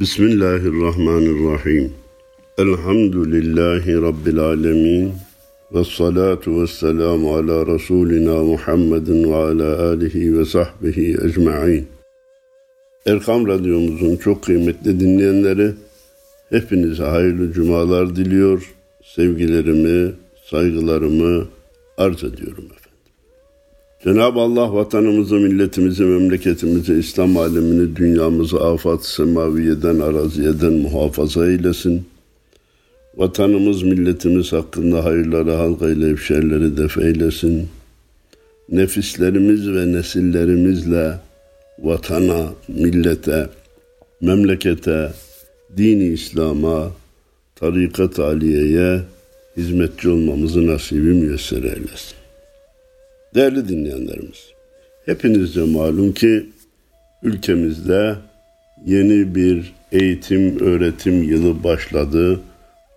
Bismillahirrahmanirrahim. Elhamdülillahi Rabbil alemin. Ve salatu ve selamu ala Resulina Muhammedin ve ala alihi ve sahbihi ecma'in. Erkam Radyomuzun çok kıymetli dinleyenleri, hepinize hayırlı cumalar diliyor, sevgilerimi, saygılarımı arz ediyorum efendim. Cenab-ı Allah vatanımızı, milletimizi, memleketimizi, İslam alemini, dünyamızı afat semaviyeden, araziyeden muhafaza eylesin. Vatanımız, milletimiz hakkında hayırları, halkayla şerleri def eylesin. Nefislerimiz ve nesillerimizle vatana, millete, memlekete, dini İslam'a, tarikat aliyeye hizmetçi olmamızı nasibi müyesser eylesin. Değerli dinleyenlerimiz, hepinizce malum ki ülkemizde yeni bir eğitim öğretim yılı başladı.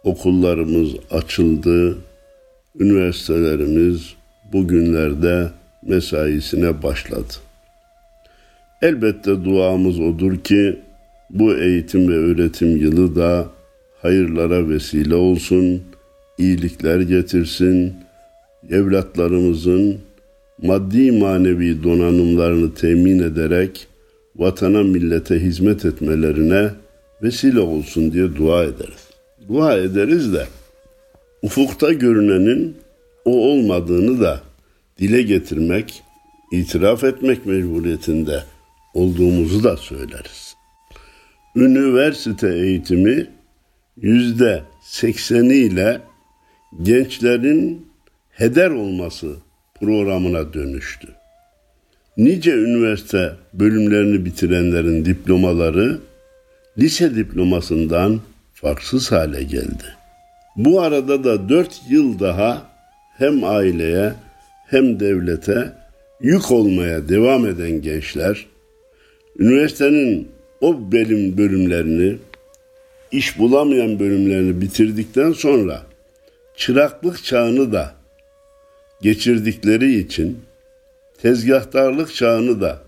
Okullarımız açıldı. Üniversitelerimiz bugünlerde mesaisine başladı. Elbette duamız odur ki bu eğitim ve öğretim yılı da hayırlara vesile olsun, iyilikler getirsin, evlatlarımızın maddi manevi donanımlarını temin ederek vatana millete hizmet etmelerine vesile olsun diye dua ederiz. Dua ederiz de ufukta görünenin o olmadığını da dile getirmek, itiraf etmek mecburiyetinde olduğumuzu da söyleriz. Üniversite eğitimi yüzde sekseniyle gençlerin heder olması programına dönüştü. Nice üniversite bölümlerini bitirenlerin diplomaları lise diplomasından farksız hale geldi. Bu arada da dört yıl daha hem aileye hem devlete yük olmaya devam eden gençler, üniversitenin o bölüm bölümlerini, iş bulamayan bölümlerini bitirdikten sonra çıraklık çağını da geçirdikleri için, tezgahtarlık çağını da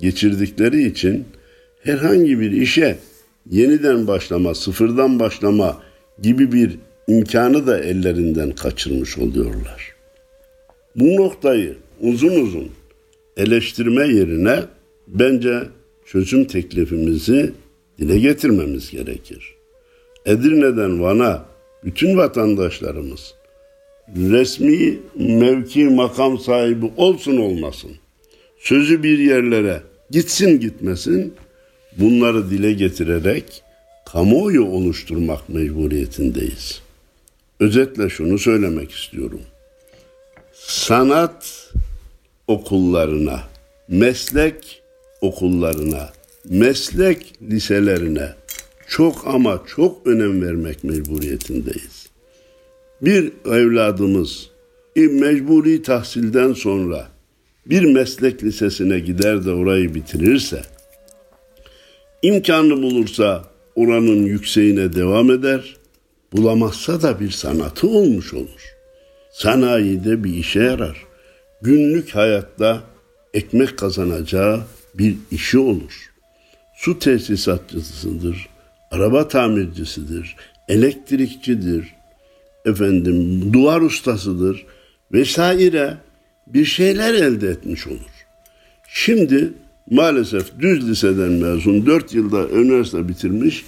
geçirdikleri için herhangi bir işe yeniden başlama, sıfırdan başlama gibi bir imkanı da ellerinden kaçırmış oluyorlar. Bu noktayı uzun uzun eleştirme yerine bence çözüm teklifimizi dile getirmemiz gerekir. Edirne'den Van'a bütün vatandaşlarımız resmi mevki makam sahibi olsun olmasın. Sözü bir yerlere gitsin gitmesin bunları dile getirerek kamuoyu oluşturmak mecburiyetindeyiz. Özetle şunu söylemek istiyorum. Sanat okullarına, meslek okullarına, meslek liselerine çok ama çok önem vermek mecburiyetindeyiz. Bir evladımız mecburi tahsilden sonra bir meslek lisesine gider de orayı bitirirse, imkanı bulursa oranın yükseğine devam eder, bulamazsa da bir sanatı olmuş olur. Sanayide bir işe yarar. Günlük hayatta ekmek kazanacağı bir işi olur. Su tesisatçısıdır, araba tamircisidir, elektrikçidir, efendim duvar ustasıdır vesaire bir şeyler elde etmiş olur. Şimdi maalesef düz liseden mezun 4 yılda üniversite bitirmiş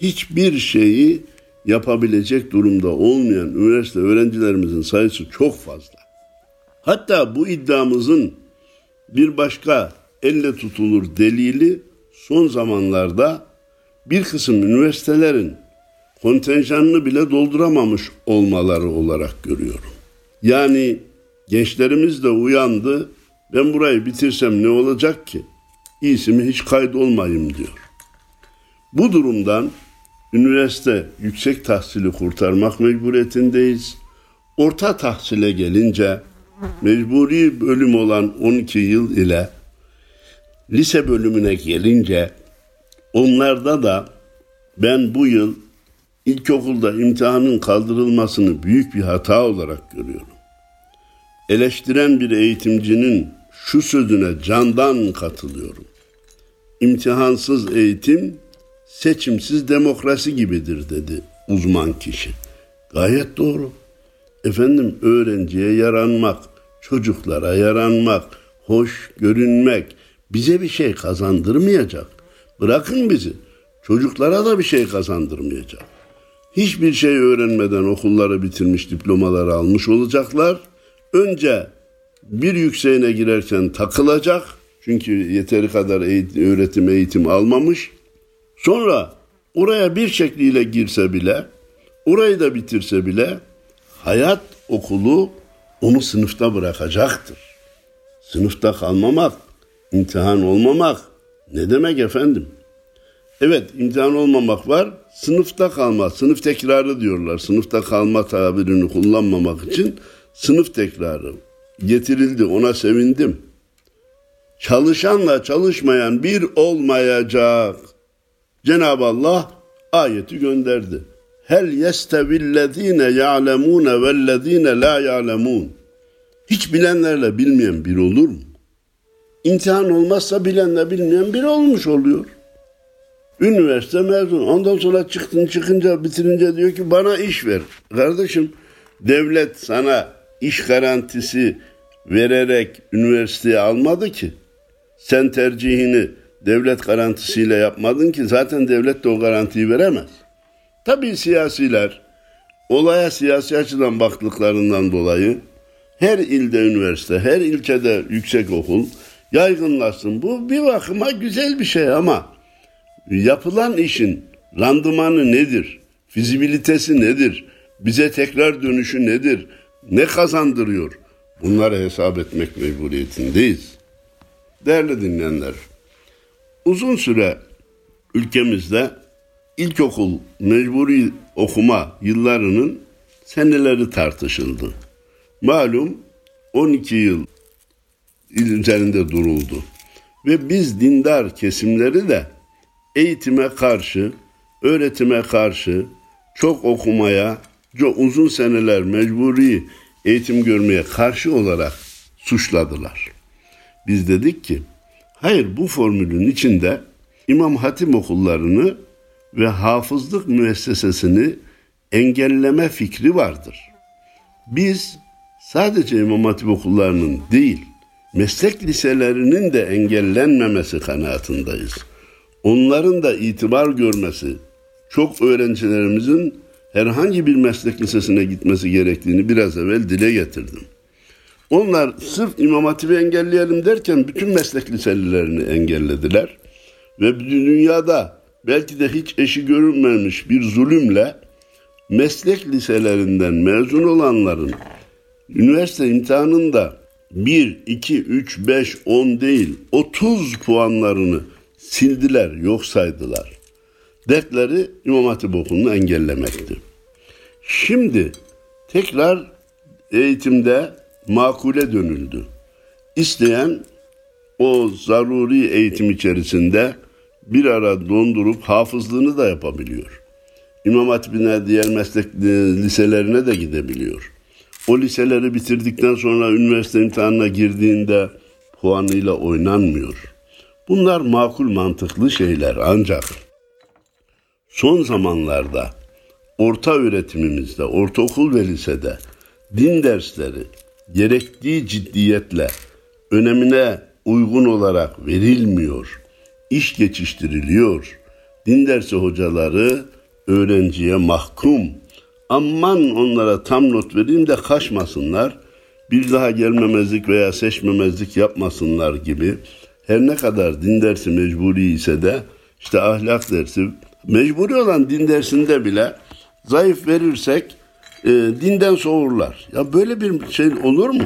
hiçbir şeyi yapabilecek durumda olmayan üniversite öğrencilerimizin sayısı çok fazla. Hatta bu iddiamızın bir başka elle tutulur delili son zamanlarda bir kısım üniversitelerin kontenjanını bile dolduramamış olmaları olarak görüyorum. Yani gençlerimiz de uyandı. Ben burayı bitirsem ne olacak ki? İyisi mi hiç kaydolmayayım diyor. Bu durumdan üniversite yüksek tahsili kurtarmak mecburiyetindeyiz. Orta tahsile gelince mecburi bölüm olan 12 yıl ile lise bölümüne gelince onlarda da ben bu yıl ilkokulda imtihanın kaldırılmasını büyük bir hata olarak görüyorum. Eleştiren bir eğitimcinin şu sözüne candan katılıyorum. İmtihansız eğitim seçimsiz demokrasi gibidir dedi uzman kişi. Gayet doğru. Efendim öğrenciye yaranmak, çocuklara yaranmak, hoş görünmek bize bir şey kazandırmayacak. Bırakın bizi. Çocuklara da bir şey kazandırmayacak. Hiçbir şey öğrenmeden okulları bitirmiş, diplomaları almış olacaklar. Önce bir yükseğine girerken takılacak. Çünkü yeteri kadar eğitim, öğretim, eğitim almamış. Sonra oraya bir şekliyle girse bile, orayı da bitirse bile hayat okulu onu sınıfta bırakacaktır. Sınıfta kalmamak, imtihan olmamak ne demek efendim? Evet imtihan olmamak var, sınıfta kalma, sınıf tekrarı diyorlar. Sınıfta kalma tabirini kullanmamak için sınıf tekrarı getirildi, ona sevindim. Çalışanla çalışmayan bir olmayacak. Cenab-ı Allah ayeti gönderdi. Hel yestevillezine ya'lemune vellezine la ya'lemun. Hiç bilenlerle bilmeyen bir olur mu? İmtihan olmazsa bilenle bilmeyen bir olmuş oluyor. Üniversite mezun. Ondan sonra çıktın çıkınca bitirince diyor ki bana iş ver. Kardeşim devlet sana iş garantisi vererek üniversiteye almadı ki. Sen tercihini devlet garantisiyle yapmadın ki zaten devlet de o garantiyi veremez. Tabii siyasiler olaya siyasi açıdan baktıklarından dolayı her ilde üniversite, her ilçede yüksek okul yaygınlaşsın. Bu bir bakıma güzel bir şey ama yapılan işin randımanı nedir? Fizibilitesi nedir? Bize tekrar dönüşü nedir? Ne kazandırıyor? Bunları hesap etmek mecburiyetindeyiz. Değerli dinleyenler, uzun süre ülkemizde ilkokul mecburi okuma yıllarının seneleri tartışıldı. Malum 12 yıl üzerinde duruldu. Ve biz dindar kesimleri de eğitime karşı, öğretime karşı, çok okumaya, çok uzun seneler mecburi eğitim görmeye karşı olarak suçladılar. Biz dedik ki, hayır bu formülün içinde İmam Hatip okullarını ve hafızlık müessesesini engelleme fikri vardır. Biz sadece İmam Hatip okullarının değil, meslek liselerinin de engellenmemesi kanaatindeyiz. Onların da itibar görmesi, çok öğrencilerimizin herhangi bir meslek lisesine gitmesi gerektiğini biraz evvel dile getirdim. Onlar sırf İmam Hatip'i engelleyelim derken bütün meslek liselilerini engellediler. Ve dünyada belki de hiç eşi görünmemiş bir zulümle meslek liselerinden mezun olanların üniversite imtihanında 1, 2, 3, 5, 10 değil 30 puanlarını sildiler, yok saydılar. Dertleri İmam Hatip okulunu engellemekti. Şimdi tekrar eğitimde makule dönüldü. İsteyen o zaruri eğitim içerisinde bir ara dondurup hafızlığını da yapabiliyor. İmam Hatip'ine diğer meslek liselerine de gidebiliyor. O liseleri bitirdikten sonra üniversite imtihanına girdiğinde puanıyla oynanmıyor. Bunlar makul mantıklı şeyler ancak son zamanlarda orta öğretimimizde, ortaokul ve lisede din dersleri gerektiği ciddiyetle önemine uygun olarak verilmiyor. İş geçiştiriliyor. Din dersi hocaları öğrenciye mahkum. Aman onlara tam not vereyim de kaçmasınlar. Bir daha gelmemezlik veya seçmemezlik yapmasınlar gibi. Her ne kadar din dersi mecburi ise de işte ahlak dersi mecburi olan din dersinde bile zayıf verirsek e, dinden soğurlar. Ya böyle bir şey olur mu?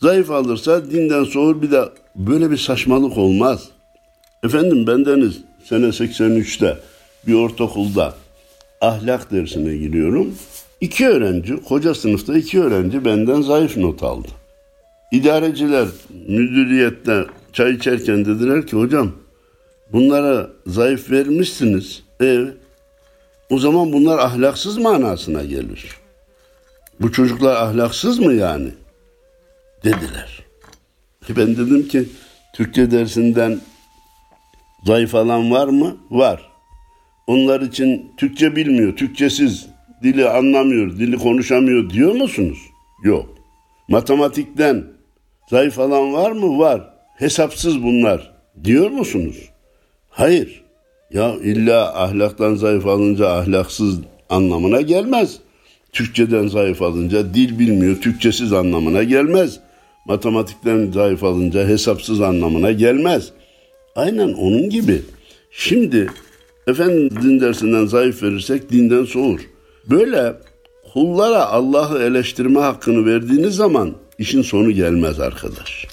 Zayıf alırsa dinden soğur bir de böyle bir saçmalık olmaz. Efendim bendeniz sene 83'te bir ortaokulda ahlak dersine giriyorum. İki öğrenci, koca sınıfta iki öğrenci benden zayıf not aldı. İdareciler müdüriyette çay içerken dediler ki hocam bunlara zayıf vermişsiniz. E, o zaman bunlar ahlaksız manasına gelir. Bu çocuklar ahlaksız mı yani? Dediler. E ben dedim ki Türkçe dersinden Zayıf alan var mı? Var. Onlar için Türkçe bilmiyor, Türkçesiz, dili anlamıyor, dili konuşamıyor diyor musunuz? Yok. Matematikten zayıf alan var mı? Var. Hesapsız bunlar diyor musunuz? Hayır. Ya illa ahlaktan zayıf alınca ahlaksız anlamına gelmez. Türkçeden zayıf alınca dil bilmiyor, Türkçesiz anlamına gelmez. Matematikten zayıf alınca hesapsız anlamına gelmez. Aynen onun gibi. Şimdi efendim din dersinden zayıf verirsek dinden soğur. Böyle kullara Allah'ı eleştirme hakkını verdiğiniz zaman işin sonu gelmez arkadaş.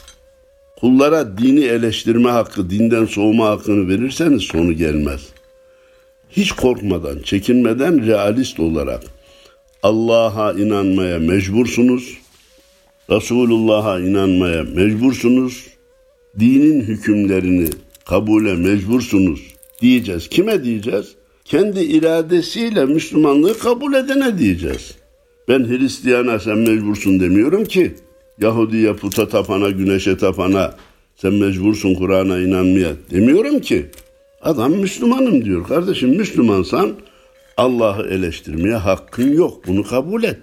Kullara dini eleştirme hakkı, dinden soğuma hakkını verirseniz sonu gelmez. Hiç korkmadan, çekinmeden realist olarak Allah'a inanmaya mecbursunuz. Resulullah'a inanmaya mecbursunuz. Dinin hükümlerini kabule mecbursunuz diyeceğiz. Kime diyeceğiz? Kendi iradesiyle Müslümanlığı kabul edene diyeceğiz. Ben Hristiyana sen mecbursun demiyorum ki. Yahudiye puta tapana, güneşe tapana sen mecbursun Kur'an'a inanmaya demiyorum ki. Adam Müslümanım diyor. Kardeşim Müslümansan Allah'ı eleştirmeye hakkın yok. Bunu kabul et.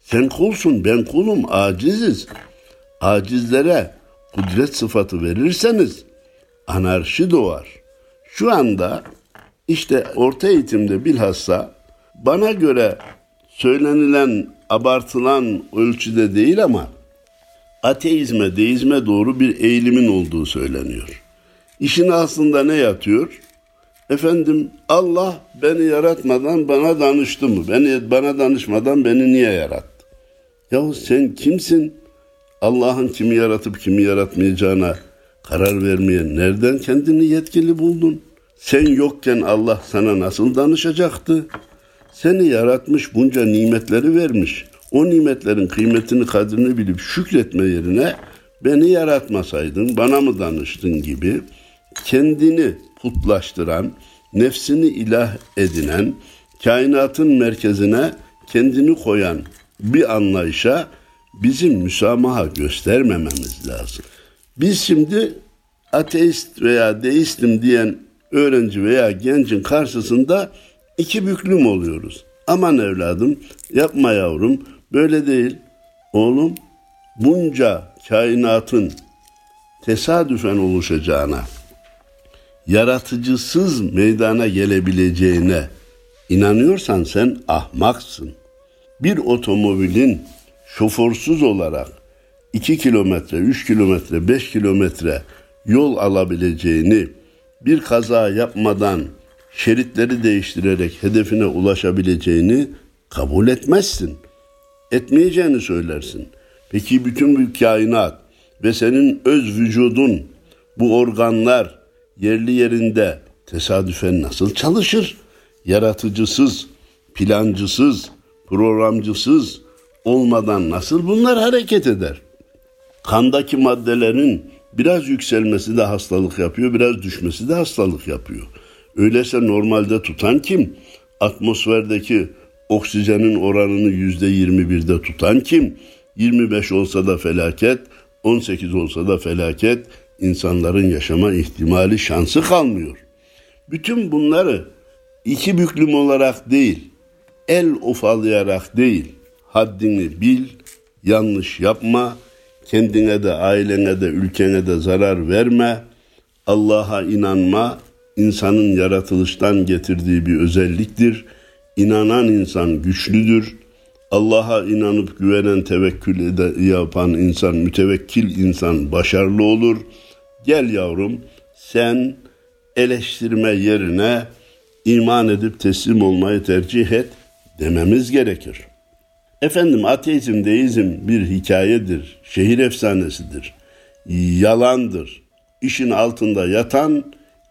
Sen kulsun, ben kulum, aciziz. Acizlere kudret sıfatı verirseniz anarşi doğar. Şu anda işte orta eğitimde bilhassa bana göre söylenilen abartılan ölçüde değil ama ateizme, deizme doğru bir eğilimin olduğu söyleniyor. İşin aslında ne yatıyor? Efendim Allah beni yaratmadan bana danıştı mı? Beni bana danışmadan beni niye yarattı? Yahu sen kimsin? Allah'ın kimi yaratıp kimi yaratmayacağına karar vermeye nereden kendini yetkili buldun? Sen yokken Allah sana nasıl danışacaktı? Seni yaratmış bunca nimetleri vermiş. O nimetlerin kıymetini kadrini bilip şükretme yerine beni yaratmasaydın bana mı danıştın gibi kendini putlaştıran, nefsini ilah edinen, kainatın merkezine kendini koyan bir anlayışa bizim müsamaha göstermememiz lazım. Biz şimdi ateist veya deistim diyen öğrenci veya gencin karşısında iki büklüm oluyoruz. Aman evladım, yapma yavrum, böyle değil. Oğlum, bunca kainatın tesadüfen oluşacağına, yaratıcısız meydana gelebileceğine inanıyorsan sen ahmaksın. Bir otomobilin şoförsüz olarak 2 kilometre, 3 kilometre, 5 kilometre yol alabileceğini, bir kaza yapmadan şeritleri değiştirerek hedefine ulaşabileceğini kabul etmezsin. Etmeyeceğini söylersin. Peki bütün bu kainat ve senin öz vücudun, bu organlar yerli yerinde tesadüfen nasıl çalışır? Yaratıcısız, plancısız, programcısız olmadan nasıl bunlar hareket eder? Kandaki maddelerin biraz yükselmesi de hastalık yapıyor, biraz düşmesi de hastalık yapıyor. Öyleyse normalde tutan kim? Atmosferdeki oksijenin oranını yüzde 21'de tutan kim? 25 olsa da felaket, 18 olsa da felaket, insanların yaşama ihtimali şansı kalmıyor. Bütün bunları iki büklüm olarak değil, el ufalayarak değil, haddini bil, yanlış yapma, kendine de, ailene de, ülkene de zarar verme, Allah'a inanma, insanın yaratılıştan getirdiği bir özelliktir. İnanan insan güçlüdür. Allah'a inanıp güvenen, tevekkül yapan insan, mütevekkil insan başarılı olur. Gel yavrum, sen eleştirme yerine iman edip teslim olmayı tercih et dememiz gerekir. Efendim ateizm, deizm bir hikayedir, şehir efsanesidir, yalandır. İşin altında yatan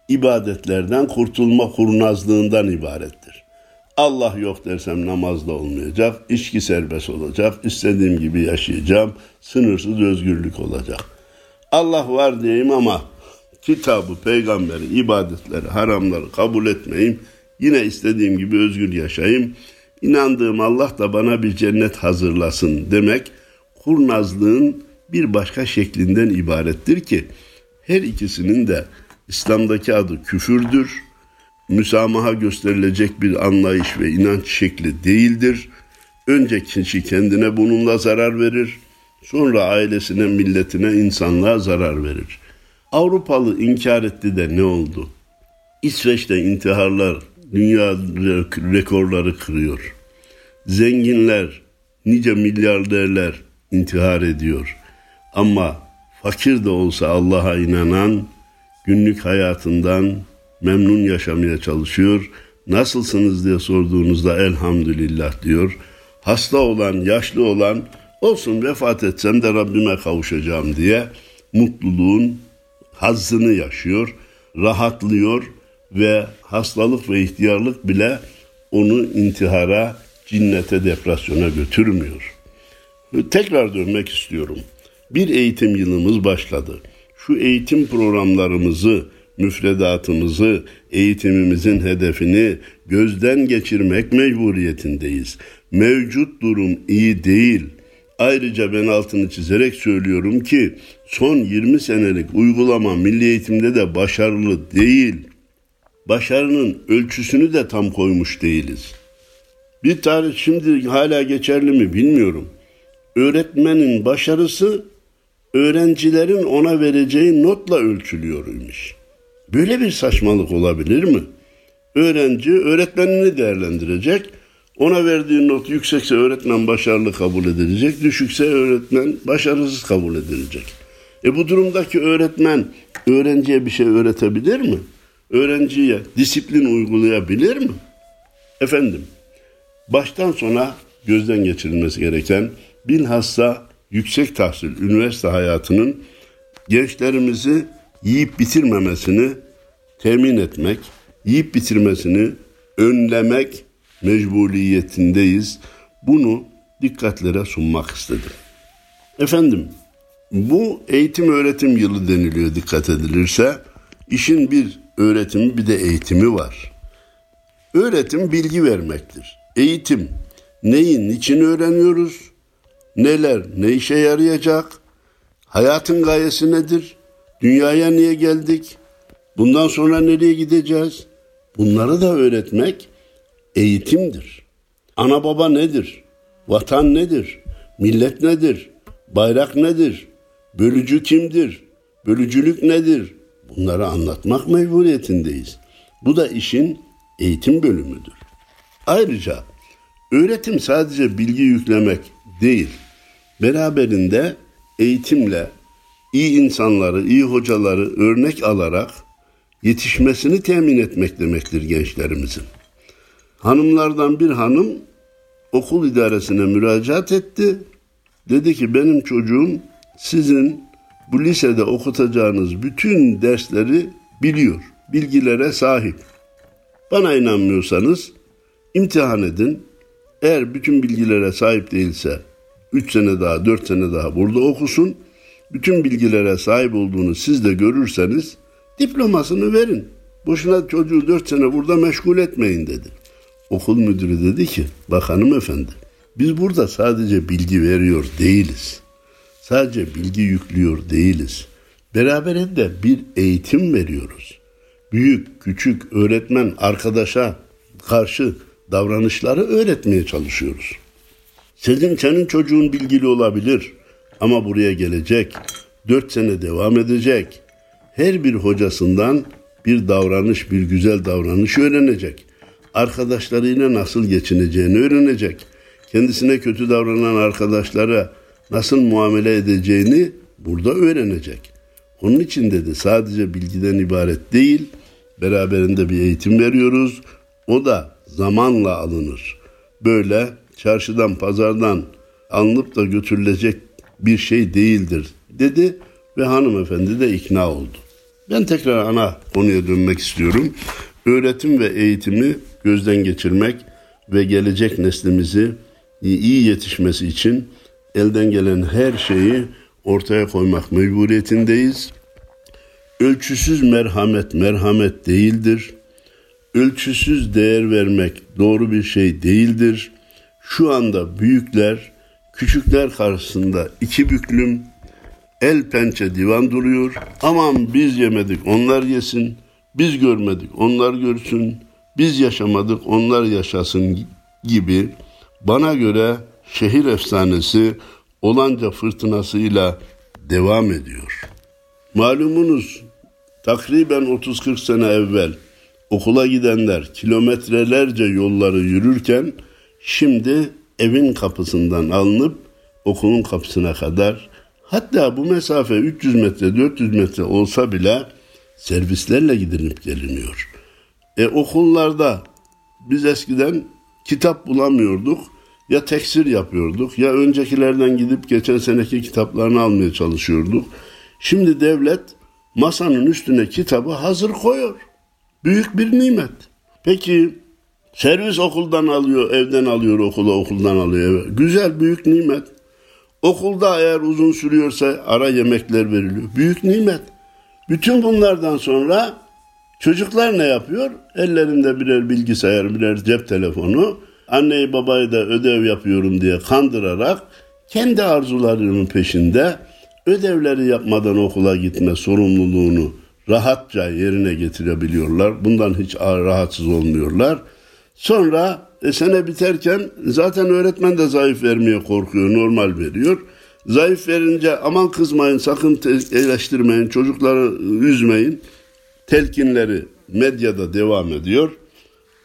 ibadetlerden kurtulma kurnazlığından ibarettir. Allah yok dersem namaz da olmayacak, içki serbest olacak, istediğim gibi yaşayacağım, sınırsız özgürlük olacak. Allah var diyeyim ama kitabı, peygamberi, ibadetleri, haramları kabul etmeyeyim, yine istediğim gibi özgür yaşayayım, inandığım Allah da bana bir cennet hazırlasın demek, kurnazlığın bir başka şeklinden ibarettir ki, her ikisinin de İslam'daki adı küfürdür. Müsamaha gösterilecek bir anlayış ve inanç şekli değildir. Önce kişi kendine bununla zarar verir. Sonra ailesine, milletine, insanlığa zarar verir. Avrupalı inkar etti de ne oldu? İsveç'te intiharlar dünya rekorları kırıyor. Zenginler, nice milyarderler intihar ediyor. Ama fakir de olsa Allah'a inanan günlük hayatından memnun yaşamaya çalışıyor. Nasılsınız diye sorduğunuzda elhamdülillah diyor. Hasta olan, yaşlı olan olsun vefat etsem de Rabbime kavuşacağım diye mutluluğun hazzını yaşıyor, rahatlıyor ve hastalık ve ihtiyarlık bile onu intihara, cinnete, depresyona götürmüyor. Tekrar dönmek istiyorum. Bir eğitim yılımız başladı. Şu eğitim programlarımızı, müfredatımızı, eğitimimizin hedefini gözden geçirmek mecburiyetindeyiz. Mevcut durum iyi değil. Ayrıca ben altını çizerek söylüyorum ki son 20 senelik uygulama milli eğitimde de başarılı değil. Başarının ölçüsünü de tam koymuş değiliz. Bir tarih şimdi hala geçerli mi bilmiyorum. Öğretmenin başarısı öğrencilerin ona vereceği notla ölçülüyormuş. Böyle bir saçmalık olabilir mi? Öğrenci öğretmenini değerlendirecek. Ona verdiği not yüksekse öğretmen başarılı kabul edilecek, düşükse öğretmen başarısız kabul edilecek. E bu durumdaki öğretmen öğrenciye bir şey öğretebilir mi? Öğrenciye disiplin uygulayabilir mi? Efendim, baştan sona gözden geçirilmesi gereken bilhassa yüksek tahsil, üniversite hayatının gençlerimizi yiyip bitirmemesini temin etmek, yiyip bitirmesini önlemek mecburiyetindeyiz. Bunu dikkatlere sunmak istedim. Efendim, bu eğitim öğretim yılı deniliyor dikkat edilirse. işin bir öğretimi bir de eğitimi var. Öğretim bilgi vermektir. Eğitim neyin için öğreniyoruz? Neler ne işe yarayacak? Hayatın gayesi nedir? Dünyaya niye geldik? Bundan sonra nereye gideceğiz? Bunları da öğretmek eğitimdir. Ana baba nedir? Vatan nedir? Millet nedir? Bayrak nedir? Bölücü kimdir? Bölücülük nedir? Bunları anlatmak mecburiyetindeyiz. Bu da işin eğitim bölümüdür. Ayrıca öğretim sadece bilgi yüklemek değil, beraberinde eğitimle iyi insanları, iyi hocaları örnek alarak yetişmesini temin etmek demektir gençlerimizin. Hanımlardan bir hanım okul idaresine müracaat etti. Dedi ki benim çocuğum sizin bu lisede okutacağınız bütün dersleri biliyor, bilgilere sahip. Bana inanmıyorsanız imtihan edin. Eğer bütün bilgilere sahip değilse 3 sene daha, 4 sene daha burada okusun. Bütün bilgilere sahip olduğunu siz de görürseniz diplomasını verin. Boşuna çocuğu 4 sene burada meşgul etmeyin dedi. Okul müdürü dedi ki, bak hanımefendi, biz burada sadece bilgi veriyor değiliz. Sadece bilgi yüklüyor değiliz. Beraberinde bir eğitim veriyoruz. Büyük, küçük, öğretmen, arkadaşa karşı davranışları öğretmeye çalışıyoruz. Senin, senin çocuğun bilgili olabilir ama buraya gelecek, dört sene devam edecek. Her bir hocasından bir davranış, bir güzel davranış öğrenecek. Arkadaşlarıyla nasıl geçineceğini öğrenecek. Kendisine kötü davranan arkadaşlara nasıl muamele edeceğini burada öğrenecek. Onun için dedi sadece bilgiden ibaret değil, beraberinde bir eğitim veriyoruz. O da zamanla alınır. Böyle çarşıdan, pazardan alınıp da götürülecek bir şey değildir dedi ve hanımefendi de ikna oldu. Ben tekrar ana konuya dönmek istiyorum. Öğretim ve eğitimi gözden geçirmek ve gelecek neslimizi iyi yetişmesi için elden gelen her şeyi ortaya koymak mecburiyetindeyiz. Ölçüsüz merhamet merhamet değildir. Ölçüsüz değer vermek doğru bir şey değildir. Şu anda büyükler küçükler karşısında iki büklüm, El pençe divan duruyor. Aman biz yemedik onlar yesin. Biz görmedik onlar görsün. Biz yaşamadık onlar yaşasın gibi bana göre şehir efsanesi olanca fırtınasıyla devam ediyor. Malumunuz takriben 30-40 sene evvel okula gidenler kilometrelerce yolları yürürken şimdi evin kapısından alınıp okulun kapısına kadar hatta bu mesafe 300 metre 400 metre olsa bile servislerle gidilip geliniyor. E okullarda biz eskiden kitap bulamıyorduk. Ya teksir yapıyorduk ya öncekilerden gidip geçen seneki kitaplarını almaya çalışıyorduk. Şimdi devlet masanın üstüne kitabı hazır koyuyor. Büyük bir nimet. Peki servis okuldan alıyor, evden alıyor okula, okuldan alıyor eve. Güzel, büyük nimet. Okulda eğer uzun sürüyorsa ara yemekler veriliyor. Büyük nimet. Bütün bunlardan sonra çocuklar ne yapıyor? Ellerinde birer bilgisayar, birer cep telefonu. Anneyi babayı da ödev yapıyorum diye kandırarak kendi arzularının peşinde ödevleri yapmadan okula gitme sorumluluğunu rahatça yerine getirebiliyorlar. Bundan hiç rahatsız olmuyorlar. Sonra e, sene biterken zaten öğretmen de zayıf vermeye korkuyor, normal veriyor. Zayıf verince aman kızmayın, sakın eleştirmeyin, çocukları üzmeyin. Telkinleri medyada devam ediyor.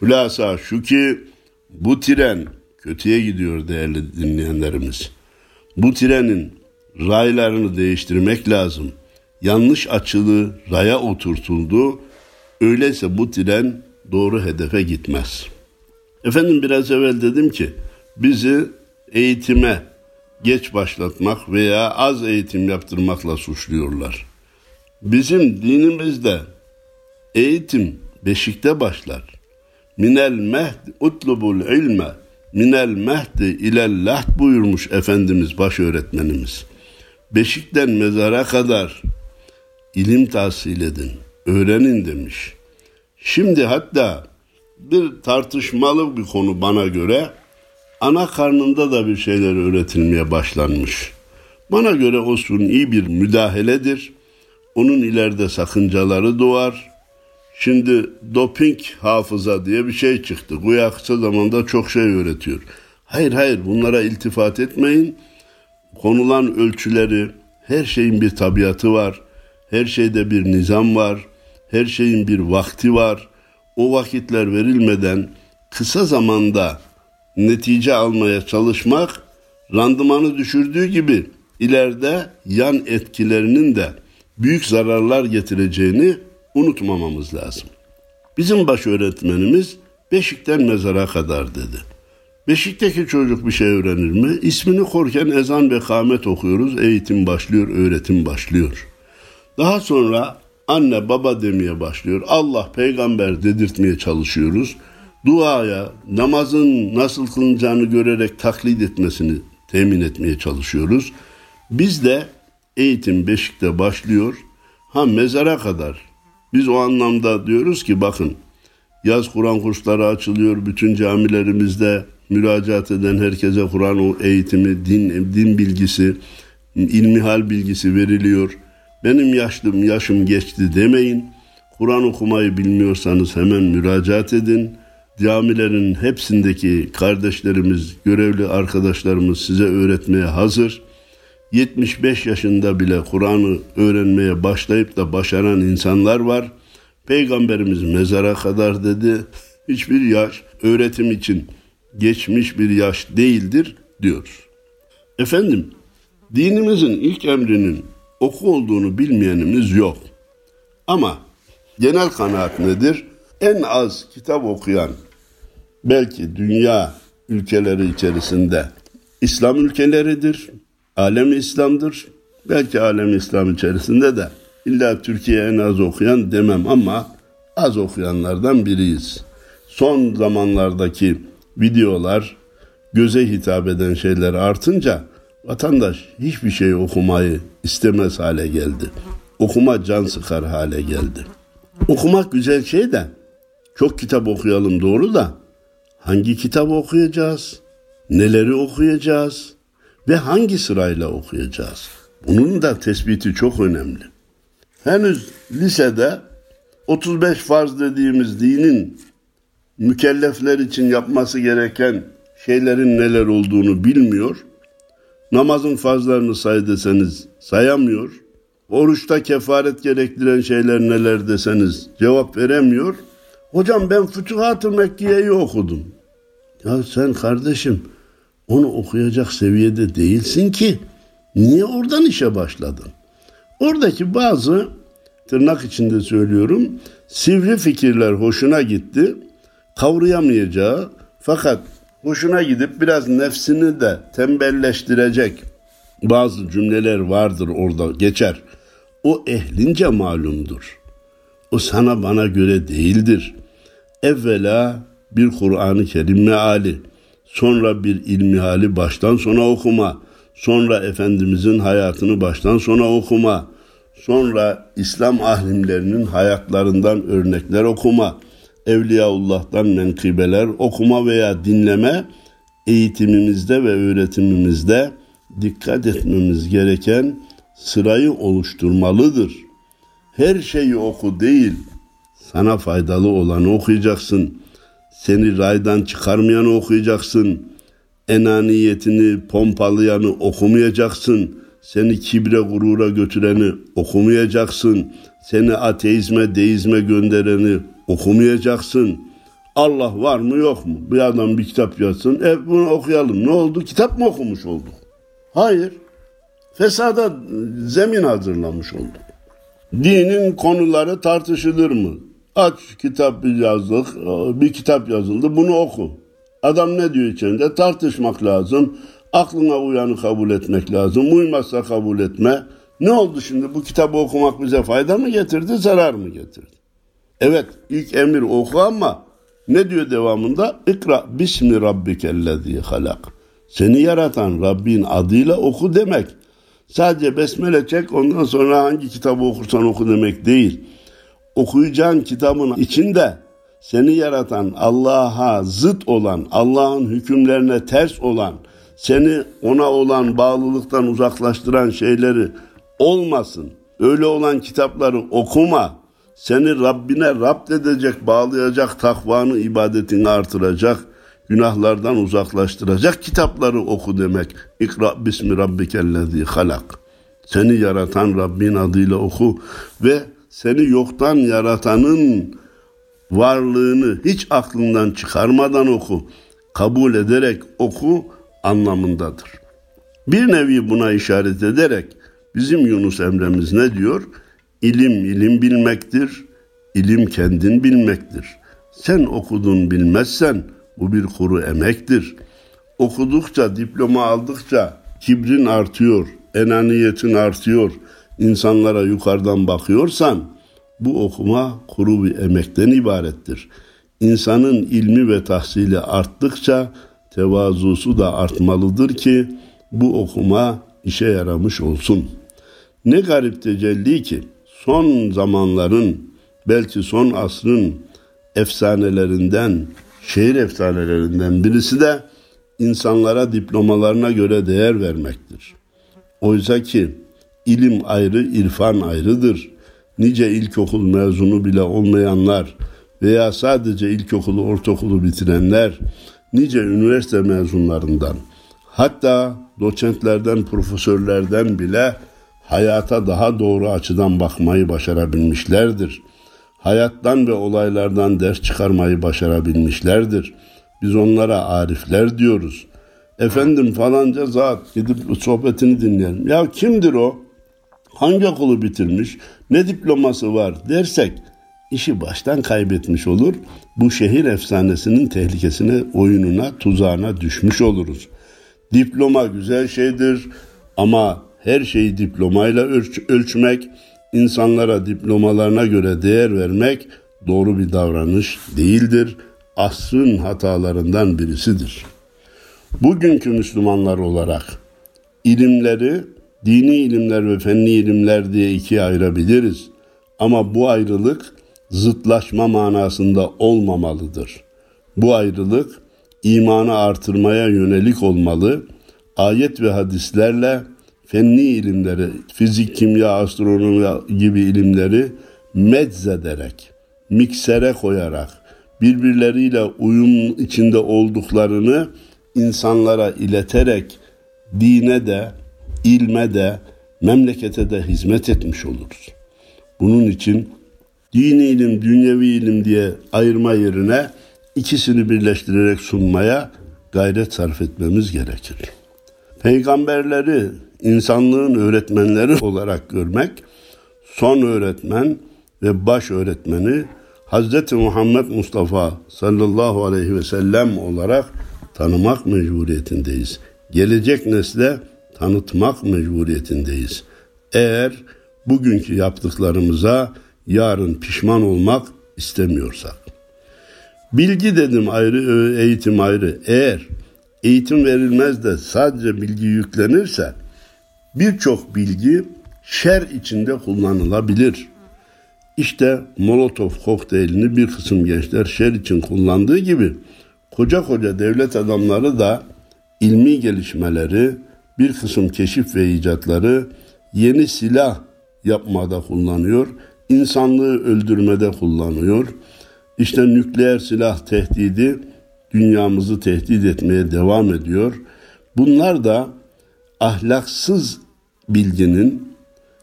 Hülasa şu ki bu tren kötüye gidiyor değerli dinleyenlerimiz. Bu trenin raylarını değiştirmek lazım. Yanlış açılı raya oturtuldu. Öyleyse bu tren doğru hedefe gitmez. Efendim biraz evvel dedim ki bizi eğitime geç başlatmak veya az eğitim yaptırmakla suçluyorlar. Bizim dinimizde eğitim beşikte başlar. Minel mehd utlubul ilme minel mehdi ilel lahd buyurmuş Efendimiz baş öğretmenimiz. Beşikten mezara kadar ilim tahsil edin, öğrenin demiş. Şimdi hatta bir tartışmalı bir konu bana göre ana karnında da bir şeyler öğretilmeye başlanmış. Bana göre o iyi bir müdahaledir. Onun ileride sakıncaları doğar. Şimdi doping hafıza diye bir şey çıktı. Güya kısa zamanda çok şey öğretiyor. Hayır hayır bunlara iltifat etmeyin. Konulan ölçüleri, her şeyin bir tabiatı var. Her şeyde bir nizam var. Her şeyin bir vakti var. O vakitler verilmeden kısa zamanda netice almaya çalışmak randımanı düşürdüğü gibi ileride yan etkilerinin de büyük zararlar getireceğini unutmamamız lazım. Bizim baş öğretmenimiz Beşik'ten mezara kadar dedi. Beşik'teki çocuk bir şey öğrenir mi? İsmini korken ezan ve kâmet okuyoruz. Eğitim başlıyor, öğretim başlıyor. Daha sonra anne baba demeye başlıyor. Allah peygamber dedirtmeye çalışıyoruz. Duaya, namazın nasıl kılınacağını görerek taklit etmesini temin etmeye çalışıyoruz. Biz de eğitim Beşik'te başlıyor. Ha mezara kadar biz o anlamda diyoruz ki bakın yaz Kur'an kursları açılıyor bütün camilerimizde müracaat eden herkese Kur'an eğitimi, din, din bilgisi, ilmihal bilgisi veriliyor. Benim yaşlım yaşım geçti demeyin. Kur'an okumayı bilmiyorsanız hemen müracaat edin. Camilerin hepsindeki kardeşlerimiz, görevli arkadaşlarımız size öğretmeye hazır. 75 yaşında bile Kur'an'ı öğrenmeye başlayıp da başaran insanlar var. Peygamberimiz mezara kadar dedi. Hiçbir yaş öğretim için geçmiş bir yaş değildir diyoruz. Efendim, dinimizin ilk emrinin oku olduğunu bilmeyenimiz yok. Ama genel kanaat nedir? En az kitap okuyan belki dünya ülkeleri içerisinde İslam ülkeleridir. Alem İslam'dır. Belki alem İslam içerisinde de illa Türkiye en az okuyan demem ama az okuyanlardan biriyiz. Son zamanlardaki videolar göze hitap eden şeyler artınca vatandaş hiçbir şey okumayı istemez hale geldi. Okuma can sıkar hale geldi. Okumak güzel şey de çok kitap okuyalım doğru da hangi kitap okuyacağız? Neleri okuyacağız? Ve hangi sırayla okuyacağız? Bunun da tespiti çok önemli. Henüz lisede 35 farz dediğimiz dinin mükellefler için yapması gereken şeylerin neler olduğunu bilmiyor. Namazın farzlarını say deseniz sayamıyor. Oruçta kefaret gerektiren şeyler neler deseniz cevap veremiyor. Hocam ben Fütuhat-ı Mekkiye'yi okudum. Ya sen kardeşim onu okuyacak seviyede değilsin ki. Niye oradan işe başladın? Oradaki bazı tırnak içinde söylüyorum sivri fikirler hoşuna gitti. Kavrayamayacağı fakat hoşuna gidip biraz nefsini de tembelleştirecek bazı cümleler vardır orada geçer. O ehlince malumdur. O sana bana göre değildir. Evvela bir Kur'an-ı Kerim meali, sonra bir ilmi hali baştan sona okuma, sonra Efendimizin hayatını baştan sona okuma, sonra İslam alimlerinin hayatlarından örnekler okuma, Evliyaullah'tan menkıbeler okuma veya dinleme eğitimimizde ve öğretimimizde dikkat etmemiz gereken sırayı oluşturmalıdır. Her şeyi oku değil, sana faydalı olanı okuyacaksın. Seni raydan çıkarmayanı okuyacaksın. Enaniyetini pompalayanı okumayacaksın. Seni kibre gurura götüreni okumayacaksın. Seni ateizme deizme göndereni okumayacaksın. Allah var mı yok mu? Bir adam bir kitap yazsın. E bunu okuyalım. Ne oldu? Kitap mı okumuş olduk? Hayır. Fesada zemin hazırlamış olduk. Dinin konuları tartışılır mı? Aç kitap yazdık, bir kitap yazıldı, bunu oku. Adam ne diyor içinde? Tartışmak lazım, aklına uyanı kabul etmek lazım, uymazsa kabul etme. Ne oldu şimdi? Bu kitabı okumak bize fayda mı getirdi, zarar mı getirdi? Evet, ilk emir oku ama ne diyor devamında? İkra bismi rabbikellezi halak. Seni yaratan Rabbin adıyla oku demek. Sadece besmele çek ondan sonra hangi kitabı okursan oku demek değil. Okuyacağın kitabın içinde seni yaratan Allah'a zıt olan, Allah'ın hükümlerine ters olan, seni ona olan bağlılıktan uzaklaştıran şeyleri olmasın. Öyle olan kitapları okuma. Seni Rabbine Rab edecek, bağlayacak, takvanı, ibadetini artıracak, günahlardan uzaklaştıracak kitapları oku demek. İkra bismi rabbikellezi halak. Seni yaratan Rabbin adıyla oku ve seni yoktan yaratanın varlığını hiç aklından çıkarmadan oku. Kabul ederek oku anlamındadır. Bir nevi buna işaret ederek bizim Yunus Emre'miz ne diyor? İlim ilim bilmektir, ilim kendin bilmektir. Sen okudun bilmezsen bu bir kuru emektir. Okudukça, diploma aldıkça kibrin artıyor, enaniyetin artıyor, insanlara yukarıdan bakıyorsan bu okuma kuru bir emekten ibarettir. İnsanın ilmi ve tahsili arttıkça tevazusu da artmalıdır ki bu okuma işe yaramış olsun. Ne garip tecelli ki son zamanların belki son asrın efsanelerinden, şehir efsanelerinden birisi de insanlara diplomalarına göre değer vermektir. Oysa ki ilim ayrı, irfan ayrıdır. Nice ilkokul mezunu bile olmayanlar veya sadece ilkokulu, ortaokulu bitirenler, nice üniversite mezunlarından, hatta doçentlerden, profesörlerden bile hayata daha doğru açıdan bakmayı başarabilmişlerdir. Hayattan ve olaylardan ders çıkarmayı başarabilmişlerdir. Biz onlara arifler diyoruz. Efendim falanca zat gidip sohbetini dinleyelim. Ya kimdir o? Hangi okulu bitirmiş? Ne diploması var dersek işi baştan kaybetmiş olur. Bu şehir efsanesinin tehlikesine, oyununa, tuzağına düşmüş oluruz. Diploma güzel şeydir ama her şeyi diplomayla ölç ölçmek, insanlara diplomalarına göre değer vermek doğru bir davranış değildir. Asrın hatalarından birisidir. Bugünkü Müslümanlar olarak ilimleri dini ilimler ve fenli ilimler diye ikiye ayırabiliriz. Ama bu ayrılık zıtlaşma manasında olmamalıdır. Bu ayrılık imanı artırmaya yönelik olmalı. Ayet ve hadislerle fenni ilimleri, fizik, kimya, astronomi gibi ilimleri meczederek, miksere koyarak, birbirleriyle uyum içinde olduklarını insanlara ileterek dine de, ilme de, memlekete de hizmet etmiş oluruz. Bunun için dini ilim, dünyevi ilim diye ayırma yerine ikisini birleştirerek sunmaya gayret sarf etmemiz gerekir. Peygamberleri insanlığın öğretmenleri olarak görmek, son öğretmen ve baş öğretmeni Hz. Muhammed Mustafa sallallahu aleyhi ve sellem olarak tanımak mecburiyetindeyiz. Gelecek nesle tanıtmak mecburiyetindeyiz. Eğer bugünkü yaptıklarımıza yarın pişman olmak istemiyorsak. Bilgi dedim ayrı, eğitim ayrı. Eğer eğitim verilmez de sadece bilgi yüklenirse birçok bilgi şer içinde kullanılabilir. İşte Molotov kokteylini bir kısım gençler şer için kullandığı gibi koca koca devlet adamları da ilmi gelişmeleri, bir kısım keşif ve icatları yeni silah yapmada kullanıyor, insanlığı öldürmede kullanıyor. İşte nükleer silah tehdidi dünyamızı tehdit etmeye devam ediyor. Bunlar da ahlaksız bilginin,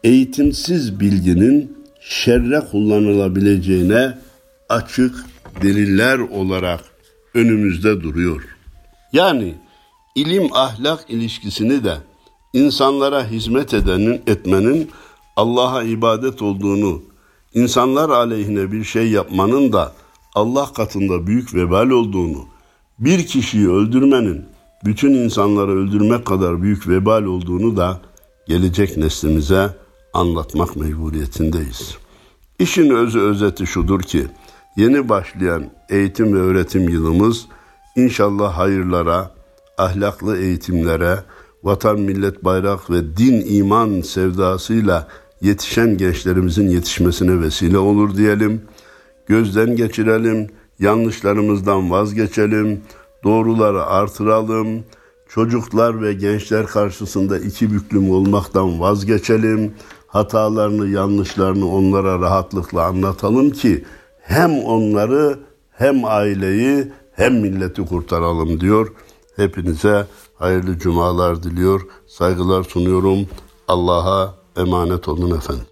eğitimsiz bilginin şerre kullanılabileceğine açık deliller olarak önümüzde duruyor. Yani ilim ahlak ilişkisini de insanlara hizmet edenin etmenin Allah'a ibadet olduğunu, insanlar aleyhine bir şey yapmanın da Allah katında büyük vebal olduğunu, bir kişiyi öldürmenin bütün insanları öldürmek kadar büyük vebal olduğunu da gelecek neslimize anlatmak mecburiyetindeyiz. İşin özü özeti şudur ki yeni başlayan eğitim ve öğretim yılımız inşallah hayırlara, ahlaklı eğitimlere, vatan, millet, bayrak ve din iman sevdasıyla yetişen gençlerimizin yetişmesine vesile olur diyelim. Gözden geçirelim, yanlışlarımızdan vazgeçelim, doğruları artıralım, çocuklar ve gençler karşısında iki büklüm olmaktan vazgeçelim, hatalarını, yanlışlarını onlara rahatlıkla anlatalım ki hem onları hem aileyi hem milleti kurtaralım diyor. Hepinize hayırlı cumalar diliyor. Saygılar sunuyorum. Allah'a emanet olun efendim.